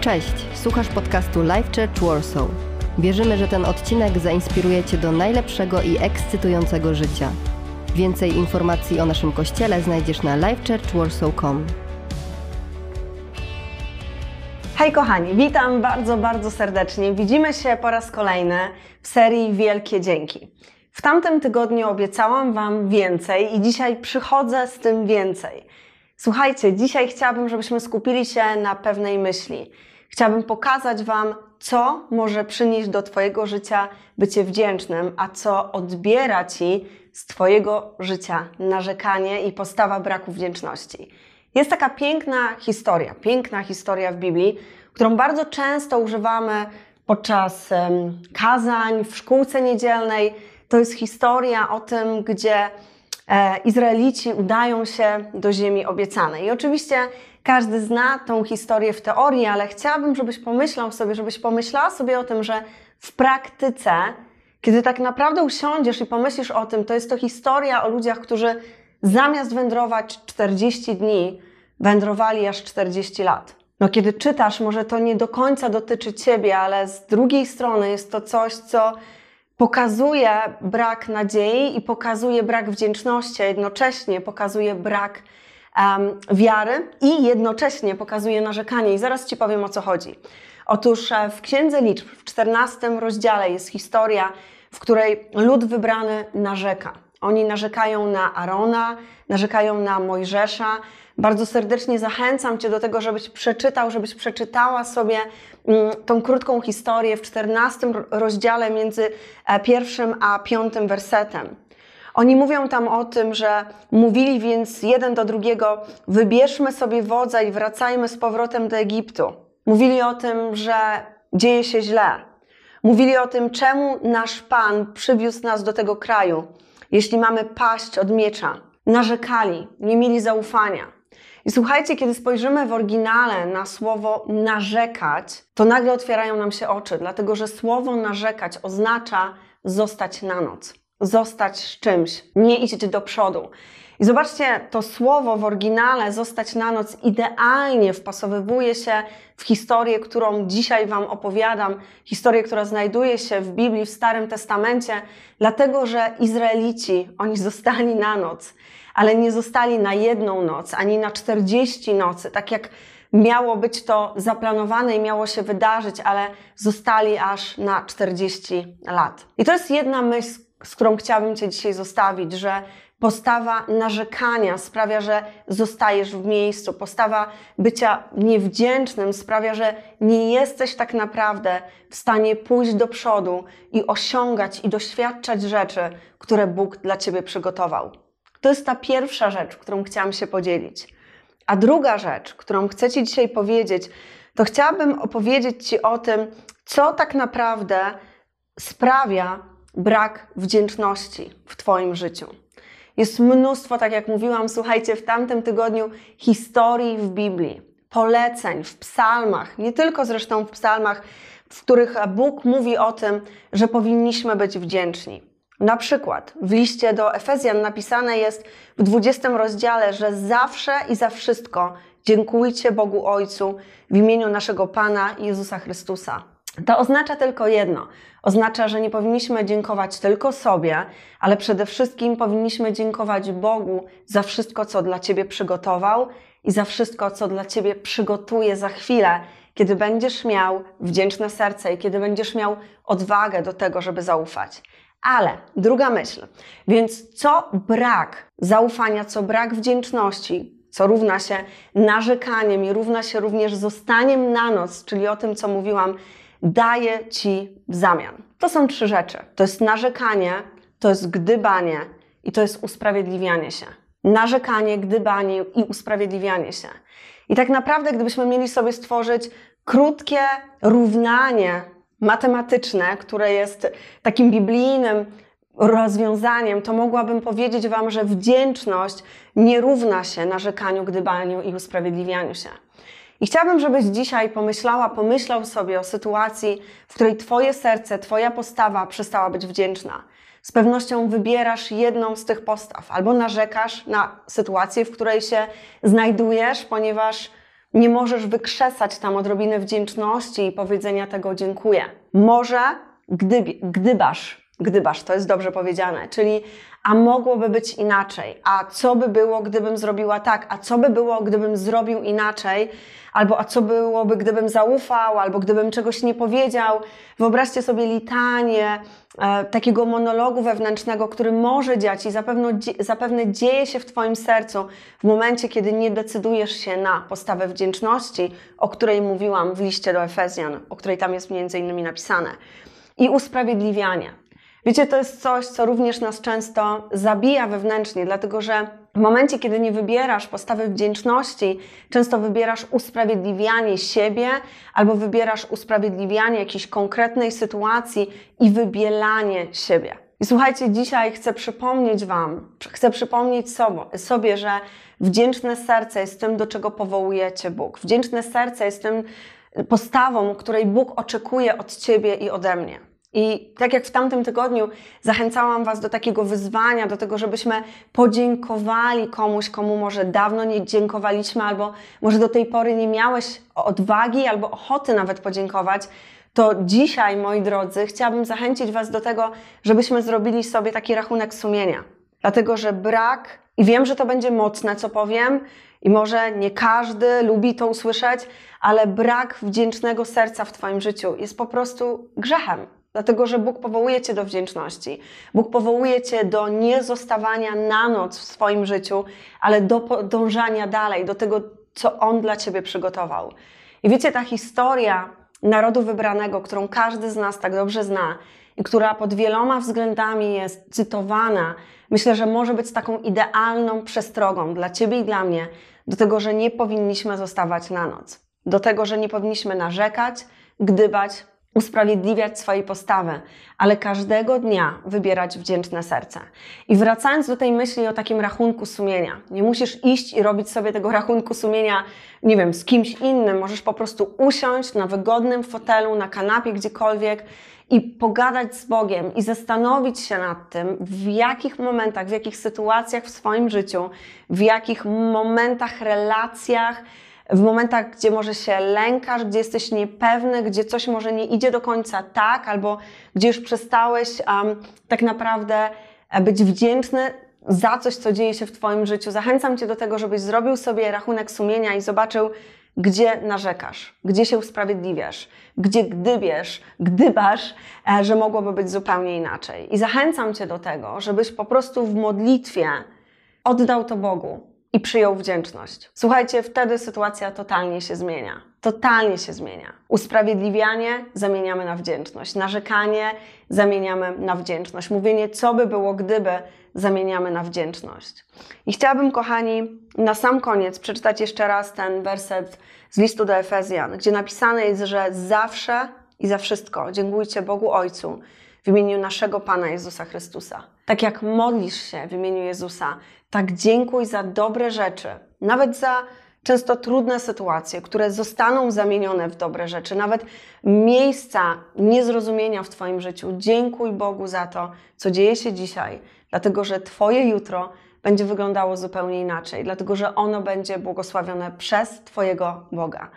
Cześć, słuchasz podcastu Life Church Warsaw. Wierzymy, że ten odcinek zainspiruje Cię do najlepszego i ekscytującego życia. Więcej informacji o naszym kościele znajdziesz na lifechurchwarsaw.com. Hej kochani, witam bardzo, bardzo serdecznie. Widzimy się po raz kolejny w serii Wielkie Dzięki. W tamtym tygodniu obiecałam Wam więcej i dzisiaj przychodzę z tym więcej. Słuchajcie, dzisiaj chciałabym, żebyśmy skupili się na pewnej myśli. Chciałabym pokazać Wam, co może przynieść do Twojego życia bycie wdzięcznym, a co odbiera Ci z Twojego życia narzekanie i postawa braku wdzięczności. Jest taka piękna historia, piękna historia w Biblii, którą bardzo często używamy podczas kazań, w szkółce niedzielnej. To jest historia o tym, gdzie Izraelici udają się do ziemi obiecanej. I oczywiście każdy zna tą historię w teorii, ale chciałabym, żebyś pomyślał sobie, żebyś pomyślała sobie o tym, że w praktyce, kiedy tak naprawdę usiądziesz i pomyślisz o tym, to jest to historia o ludziach, którzy zamiast wędrować 40 dni, wędrowali aż 40 lat. No, kiedy czytasz, może to nie do końca dotyczy ciebie, ale z drugiej strony jest to coś, co pokazuje brak nadziei i pokazuje brak wdzięczności, a jednocześnie pokazuje brak um, wiary i jednocześnie pokazuje narzekanie. I zaraz Ci powiem o co chodzi. Otóż e, w Księdze Liczb, w 14 rozdziale jest historia, w której lud wybrany narzeka. Oni narzekają na Arona, narzekają na Mojżesza. Bardzo serdecznie zachęcam Cię do tego, żebyś przeczytał, żebyś przeczytała sobie mm, tą krótką historię w 14 rozdziale między e, pierwszym a piątym wersetem. Oni mówią tam o tym, że mówili więc jeden do drugiego: wybierzmy sobie wodza i wracajmy z powrotem do Egiptu. Mówili o tym, że dzieje się źle. Mówili o tym, czemu nasz Pan przywiózł nas do tego kraju, jeśli mamy paść od miecza. Narzekali, nie mieli zaufania. I słuchajcie, kiedy spojrzymy w oryginale na słowo narzekać, to nagle otwierają nam się oczy, dlatego że słowo narzekać oznacza zostać na noc zostać z czymś, nie iść do przodu. I zobaczcie, to słowo w oryginale zostać na noc idealnie wpasowywuje się w historię, którą dzisiaj Wam opowiadam, historię, która znajduje się w Biblii, w Starym Testamencie, dlatego że Izraelici, oni zostali na noc, ale nie zostali na jedną noc, ani na 40 nocy, tak jak miało być to zaplanowane i miało się wydarzyć, ale zostali aż na 40 lat. I to jest jedna myśl, z którą chciałabym Cię dzisiaj zostawić, że postawa narzekania sprawia, że zostajesz w miejscu, postawa bycia niewdzięcznym sprawia, że nie jesteś tak naprawdę w stanie pójść do przodu i osiągać i doświadczać rzeczy, które Bóg dla Ciebie przygotował. To jest ta pierwsza rzecz, którą chciałam się podzielić. A druga rzecz, którą chcę Ci dzisiaj powiedzieć, to chciałabym opowiedzieć Ci o tym, co tak naprawdę sprawia, brak wdzięczności w Twoim życiu. Jest mnóstwo, tak jak mówiłam, słuchajcie, w tamtym tygodniu historii w Biblii, poleceń w psalmach, nie tylko zresztą w psalmach, w których Bóg mówi o tym, że powinniśmy być wdzięczni. Na przykład w liście do Efezjan napisane jest w 20 rozdziale, że zawsze i za wszystko dziękujcie Bogu Ojcu w imieniu naszego Pana Jezusa Chrystusa. To oznacza tylko jedno. Oznacza, że nie powinniśmy dziękować tylko sobie, ale przede wszystkim powinniśmy dziękować Bogu za wszystko, co dla Ciebie przygotował i za wszystko, co dla Ciebie przygotuje za chwilę, kiedy będziesz miał wdzięczne serce i kiedy będziesz miał odwagę do tego, żeby zaufać. Ale druga myśl. Więc co brak zaufania, co brak wdzięczności, co równa się narzekaniem i równa się również zostaniem na noc, czyli o tym, co mówiłam, daje Ci w zamian. To są trzy rzeczy. To jest narzekanie, to jest gdybanie i to jest usprawiedliwianie się. Narzekanie, gdybanie i usprawiedliwianie się. I tak naprawdę, gdybyśmy mieli sobie stworzyć krótkie równanie matematyczne, które jest takim biblijnym rozwiązaniem, to mogłabym powiedzieć Wam, że wdzięczność nie równa się narzekaniu, gdybaniu i usprawiedliwianiu się. I chciałabym, żebyś dzisiaj pomyślała, pomyślał sobie o sytuacji, w której Twoje serce, Twoja postawa przestała być wdzięczna. Z pewnością wybierasz jedną z tych postaw, albo narzekasz na sytuację, w której się znajdujesz, ponieważ Nie możesz wykrzesać tam odrobiny wdzięczności i powiedzenia tego dziękuję. Może gdyby, gdybasz, gdybasz, to jest dobrze powiedziane, czyli a mogłoby być inaczej, a co by było, gdybym zrobiła tak, a co by było, gdybym zrobił inaczej, albo a co byłoby, gdybym zaufał, albo gdybym czegoś nie powiedział. Wyobraźcie sobie litanie e, takiego monologu wewnętrznego, który może dziać i zapewne, zapewne dzieje się w Twoim sercu w momencie, kiedy nie decydujesz się na postawę wdzięczności, o której mówiłam w liście do Efezjan, o której tam jest między innymi napisane. I usprawiedliwianie. Wiecie, to jest coś, co również nas często zabija wewnętrznie, dlatego że w momencie, kiedy nie wybierasz postawy wdzięczności, często wybierasz usprawiedliwianie siebie albo wybierasz usprawiedliwianie jakiejś konkretnej sytuacji i wybielanie siebie. I słuchajcie, dzisiaj chcę przypomnieć Wam, chcę przypomnieć sobie, że wdzięczne serce jest tym, do czego powołujecie Bóg. Wdzięczne serce jest tym postawą, której Bóg oczekuje od Ciebie i ode mnie. I tak jak w tamtym tygodniu zachęcałam Was do takiego wyzwania, do tego, żebyśmy podziękowali komuś, komu może dawno nie dziękowaliśmy, albo może do tej pory nie miałeś odwagi albo ochoty nawet podziękować, to dzisiaj, moi drodzy, chciałabym zachęcić Was do tego, żebyśmy zrobili sobie taki rachunek sumienia. Dlatego, że brak, i wiem, że to będzie mocne, co powiem, i może nie każdy lubi to usłyszeć, ale brak wdzięcznego serca w Twoim życiu jest po prostu grzechem. Dlatego, że Bóg powołuje Cię do wdzięczności. Bóg powołuje Cię do nie zostawania na noc w swoim życiu, ale do podążania dalej, do tego, co On dla Ciebie przygotował. I wiecie, ta historia narodu wybranego, którą każdy z nas tak dobrze zna i która pod wieloma względami jest cytowana, myślę, że może być taką idealną przestrogą dla Ciebie i dla mnie do tego, że nie powinniśmy zostawać na noc. Do tego, że nie powinniśmy narzekać, gdybać, usprawiedliwiać swojej postawy, ale każdego dnia wybierać wdzięczne serce. I wracając do tej myśli o takim rachunku sumienia, nie musisz iść i robić sobie tego rachunku sumienia, nie wiem, z kimś innym, możesz po prostu usiąść na wygodnym fotelu, na kanapie, gdziekolwiek i pogadać z Bogiem i zastanowić się nad tym, w jakich momentach, w jakich sytuacjach w swoim życiu, w jakich momentach, relacjach, w momentach, gdzie może się lękasz, gdzie jesteś niepewny, gdzie coś może nie idzie do końca tak, albo gdzie już przestałeś um, tak naprawdę e, być wdzięczny za coś, co dzieje się w Twoim życiu. Zachęcam Cię do tego, żebyś zrobił sobie rachunek sumienia i zobaczył, gdzie narzekasz, gdzie się usprawiedliwiasz, gdzie gdybiesz, gdybasz, e, że mogłoby być zupełnie inaczej. I zachęcam Cię do tego, żebyś po prostu w modlitwie oddał to Bogu i przyjął wdzięczność. Słuchajcie, wtedy sytuacja totalnie się zmienia. Totalnie się zmienia. Usprawiedliwianie zamieniamy na wdzięczność. Narzekanie zamieniamy na wdzięczność. Mówienie, co by było, gdyby, zamieniamy na wdzięczność. I chciałabym, kochani, na sam koniec przeczytać jeszcze raz ten werset z listu do Efezjan, gdzie napisane jest, że zawsze i za wszystko dziękujcie Bogu Ojcu w imieniu naszego Pana Jezusa Chrystusa. Tak jak modlisz się w imieniu Jezusa, tak dziękuj za dobre rzeczy, nawet za często trudne sytuacje, które zostaną zamienione w dobre rzeczy, nawet miejsca niezrozumienia w Twoim życiu. Dziękuj Bogu za to, co dzieje się dzisiaj, dlatego że Twoje jutro będzie wyglądało zupełnie inaczej, dlatego że ono będzie błogosławione przez Twojego Boga.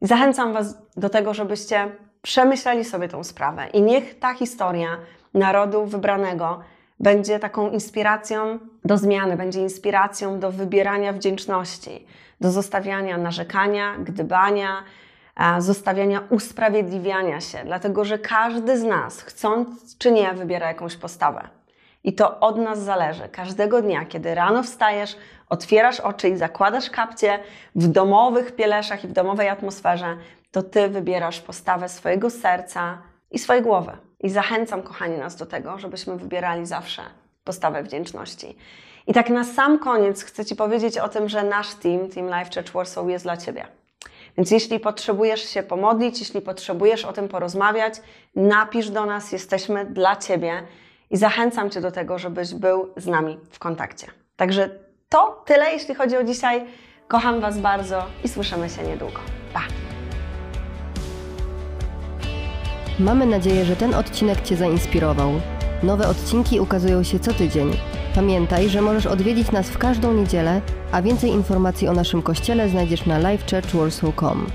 Zachęcam Was do tego, żebyście przemyśleli sobie tą sprawę i niech ta historia narodu wybranego będzie taką inspiracją do zmiany, będzie inspiracją do wybierania wdzięczności, do zostawiania narzekania, gdybania, zostawiania usprawiedliwiania się, dlatego że każdy z nas, chcąc czy nie, wybiera jakąś postawę. I to od nas zależy. Każdego dnia, kiedy rano wstajesz, otwierasz oczy i zakładasz kapcie w domowych pieleszach i w domowej atmosferze, to ty wybierasz postawę swojego serca i swojej głowy. I zachęcam, kochani, nas do tego, żebyśmy wybierali zawsze postawę wdzięczności. I tak na sam koniec chcę Ci powiedzieć o tym, że nasz team, Team Life Church Warsaw jest dla Ciebie. Więc jeśli potrzebujesz się pomodlić, jeśli potrzebujesz o tym porozmawiać, napisz do nas, jesteśmy dla Ciebie i zachęcam Cię do tego, żebyś był z nami w kontakcie. Także to tyle, jeśli chodzi o dzisiaj. Kocham Was bardzo i słyszymy się niedługo. Pa! Mamy nadzieję, że ten odcinek Cię zainspirował. Nowe odcinki ukazują się co tydzień. Pamiętaj, że możesz odwiedzić nas w każdą niedzielę, a więcej informacji o naszym kościele znajdziesz na livechurchwarsaw.com.